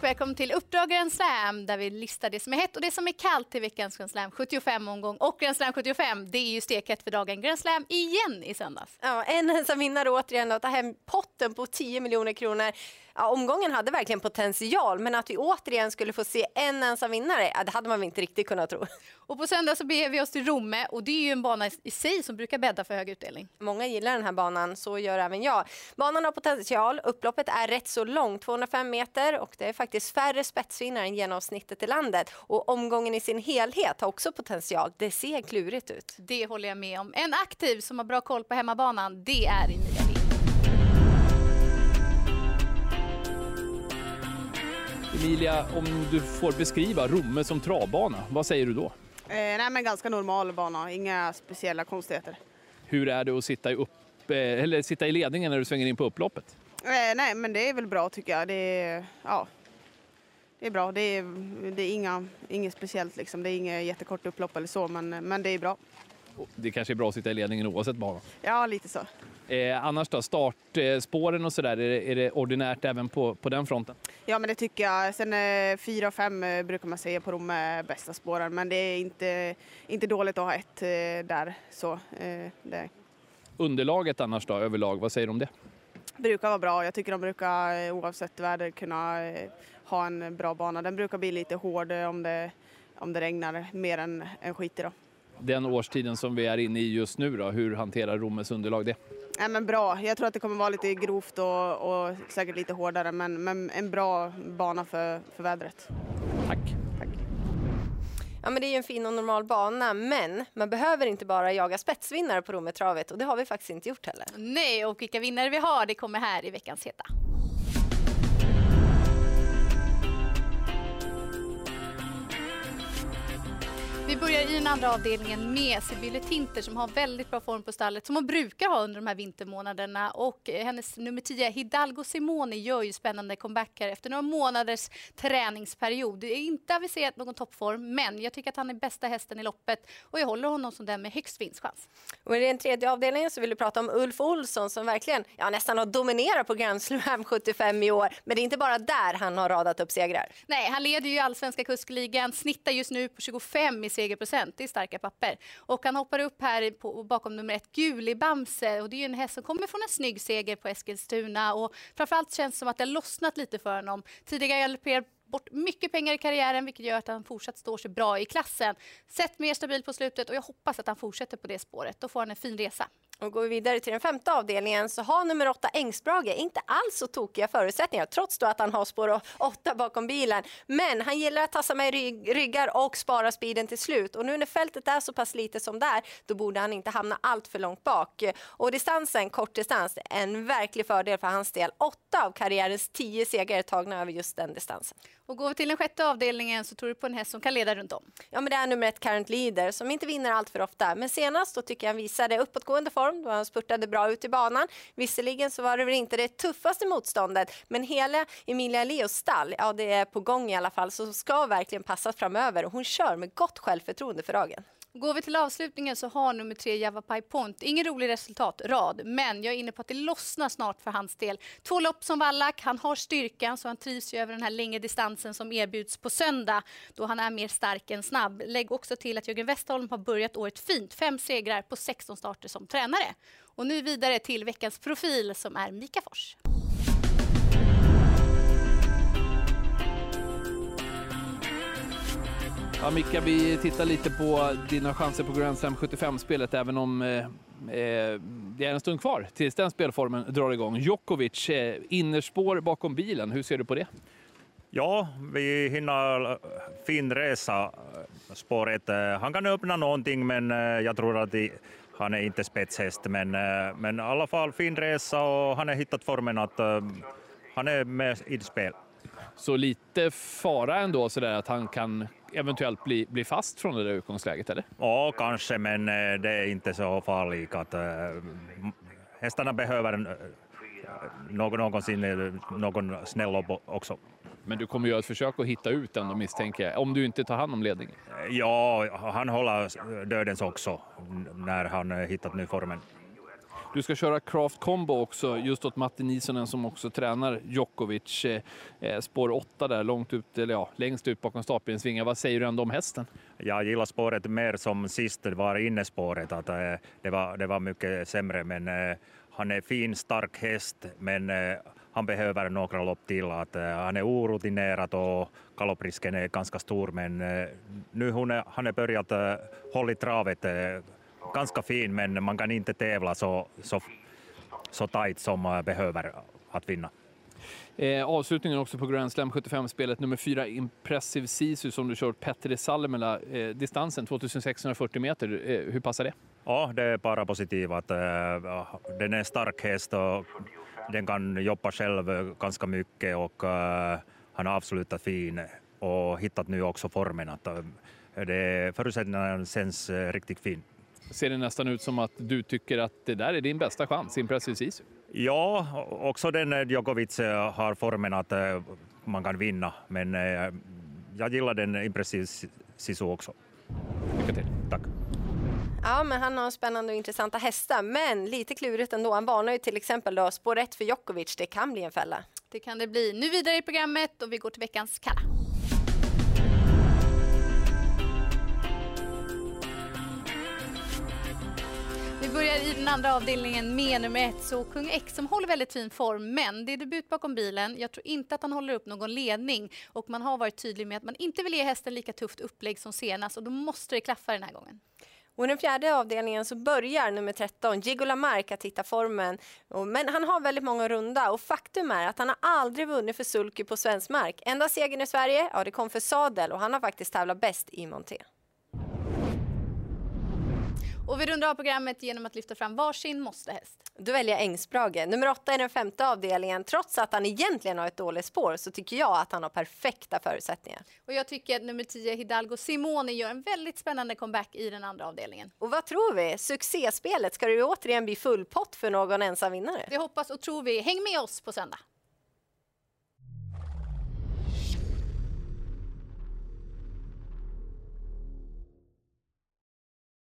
och välkommen till Uppdrag Grand Slam där vi listar det som är hett och det som är kallt i veckans Grand Slam 75-omgång. Och Grand Slam 75, det är ju stekhett för dagen. Grand Slam igen i söndags. Ja, en ensam vinnare återigen och ta hem potten på 10 miljoner kronor. Ja, omgången hade verkligen potential, men att vi återigen skulle få se en ensam vinnare, ja, det hade man väl inte riktigt kunnat tro. Och på söndag så beger vi oss till Romme och det är ju en bana i sig som brukar bädda för hög utdelning. Många gillar den här banan, så gör även jag. Banan har potential, upploppet är rätt så långt, 205 meter och det är faktiskt färre spetsvinnare än genomsnittet i landet. Och omgången i sin helhet har också potential. Det ser klurigt ut. Det håller jag med om. En aktiv som har bra koll på hemmabanan, det är Emilia Lind. Emilia, om du får beskriva Romme som travbana, vad säger du då? Eh, nej, men ganska normal bana, inga speciella konstigheter. Hur är det att sitta i, upp, eh, eller sitta i ledningen när du svänger in på upploppet? Eh, nej, men det är väl bra tycker jag. Det är, ja, det är bra. Det är, det är inga, inget speciellt liksom. Det är inget jättekort upplopp eller så, men, men det är bra. Det kanske är bra att sitta i ledningen oavsett bana. Ja, lite så. Eh, annars då, startspåren och sådär, är, det- är det ordinärt även på, på den fronten? Ja, men det tycker jag. Sen eh, fyra och fem eh, brukar man säga på de eh, bästa spåren, men det är inte, inte dåligt att ha ett eh, där. Så, eh, det Underlaget annars då, överlag, vad säger du om det? brukar vara bra. Jag tycker de brukar eh, oavsett väder kunna ha en bra bana. Den brukar bli lite hård om det, om det regnar mer än, än skit då. Den årstiden som vi är inne i just nu då, hur hanterar Rommes underlag det? Nej, men bra. Jag tror att det kommer vara lite grovt och, och säkert lite hårdare, men, men en bra bana för, för vädret. Tack. Ja, men det är ju en fin och normal bana, men man behöver inte bara jaga spetsvinnare på Rommetravet och det har vi faktiskt inte gjort heller. Nej, och vilka vinnare vi har, det kommer här i veckans heta. Vi börjar i den andra avdelningen med Sibylle Tinter som har väldigt bra form på stallet som hon brukar ha under de här vintermånaderna och eh, hennes nummer 10 Hidalgo Simone gör ju spännande comebacker efter några månaders träningsperiod. Det är inte aviserat någon toppform men jag tycker att han är bästa hästen i loppet och jag håller honom som den med högst vinstchans. Och i den tredje avdelningen så vill du prata om Ulf Olsson som verkligen ja, nästan har dominerat på Grand Slam 75 i år. Men det är inte bara där han har radat upp segrar. Nej, han leder ju allsvenska kuskligan, snittar just nu på 25 i segerprocent. Det är starka papper. Och han hoppar upp här på, bakom nummer ett, Guli Bamse. Och det är ju en häst som kommer från en snygg seger på Eskilstuna. Och framförallt känns det som att det har lossnat lite för honom. Tidigare bort mycket pengar i karriären vilket gör att han fortsatt står sig bra i klassen. Sett mer stabil på slutet och jag hoppas att han fortsätter på det spåret. Då får han en fin resa. Och går vi vidare till den femte avdelningen så har nummer åtta Engsbrage inte alls så tokiga förutsättningar trots då att han har spår åtta bakom bilen. Men han gillar att tassa med rygg, ryggar och spara speeden till slut. Och nu när fältet är så pass lite som det är då borde han inte hamna allt för långt bak. Och distansen, kortdistans, är en verklig fördel för hans del. Åtta av karriärens tio segrar är tagna över just den distansen. Och går vi till den sjätte avdelningen så tror du på en häst som kan leda runt om. Ja, men det är nummer ett Current Leader som inte vinner allt för ofta. Men senast då tycker jag han visade uppåtgående form då han spurtade bra ut i banan. Visserligen så var det väl inte det tuffaste motståndet, men hela Emilia Leos stall, ja det är på gång i alla fall, så ska verkligen passas framöver och hon kör med gott självförtroende för dagen. Går vi till avslutningen så har nummer tre Javapai Point ingen rolig resultatrad, men jag är inne på att det lossnar snart för hans del. Två lopp som vallack, han har styrkan så han trivs ju över den här längre distansen som erbjuds på söndag då han är mer stark än snabb. Lägg också till att Jörgen Westholm har börjat året fint, fem segrar på 16 starter som tränare. Och nu vidare till veckans profil som är Mika Fors. Ja, Micka, vi tittar lite på dina chanser på Grand Slam 75-spelet, även om eh, eh, det är en stund kvar tills den spelformen drar igång. Djokovic, eh, innerspår bakom bilen, hur ser du på det? Ja, vi hinner fin resa eh, spåret. Eh, Han kan öppna någonting, men eh, jag tror att det, han är inte spetshäst. Men, eh, men i alla fall fin resa och han har hittat formen att eh, han är med i spel. Så lite fara ändå sådär att han kan eventuellt bli, bli fast från det där utgångsläget, eller? Ja, kanske, men eh, det är inte så farligt. Att, eh, hästarna behöver eh, någon, någonsin någon snäll också. Men du kommer göra ett försök att hitta ut ändå misstänker jag, om du inte tar hand om ledningen. Ja, han håller dödens också när han hittat nu formen. Du ska köra Craft Combo också, just åt Matti Nisonen som också tränar Djokovic. Eh, eh spår 8 där, långt ut, eller ja, längst ut bakom stapelns vingar. Vad säger du ändå om hästen? Jag gillar spåret mer som sist var innespåret, att eh, det, var, det var mycket sämre, men eh, han är fin, stark häst, men eh, han behöver några lopp till. Att, eh, han är orutinerad och galopprisken är ganska stor, men eh, nu hon är, han har börjat hålla hålla travet ganska fin, men man kan inte tävla så, så, så tajt som uh, behöver att vinna. Eh, avslutningen också på Grand Slam 75-spelet nummer fyra Impressive Sisu som du kört Petter Salmela. Eh, distansen 2640 meter, eh, hur passar det? Ja, det är bara positivt. Att, uh, den är stark häst och den kan jobba själv ganska mycket och uh, han har avslutat fin och hittat nu också formen. Att, det, förutsättningarna känns riktigt fin. Ser det nästan ut som att du tycker att det där är din bästa chans, Impressive Sisu? Ja, också den Djokovic har formen att man kan vinna, men jag gillar den Impressive Sisu också. Lycka till. Tack. Ja, men han har spännande och intressanta hästar, men lite klurigt ändå. Han varnar ju till exempel då spår 1 för Djokovic. Det kan bli en fälla. Det kan det bli. Nu vidare i programmet och vi går till veckans kalla. Börjar i den andra avdelningen med nummer ett, så Kung X som håller väldigt fin form, men det är debut bakom bilen. Jag tror inte att han håller upp någon ledning och man har varit tydlig med att man inte vill ge hästen lika tufft upplägg som senast och då måste det klaffa den här gången. Och i den fjärde avdelningen så börjar nummer 13, Gigo Lamarck, att hitta formen. Men han har väldigt många runda och faktum är att han har aldrig vunnit för sulky på svensk mark. Enda segern i Sverige, ja det kom för Sadel och han har faktiskt tävlat bäst i Monté. Och vi rundar av programmet genom att lyfta fram varsin måstehäst. Då väljer jag. Nummer åtta i den femte avdelningen. Trots att han egentligen har ett dåligt spår så tycker jag att han har perfekta förutsättningar. Och jag tycker att nummer 10 Hidalgo Simone gör en väldigt spännande comeback i den andra avdelningen. Och vad tror vi? Succéspelet, ska det återigen bli full pott för någon ensam vinnare? Det hoppas och tror vi. Häng med oss på söndag.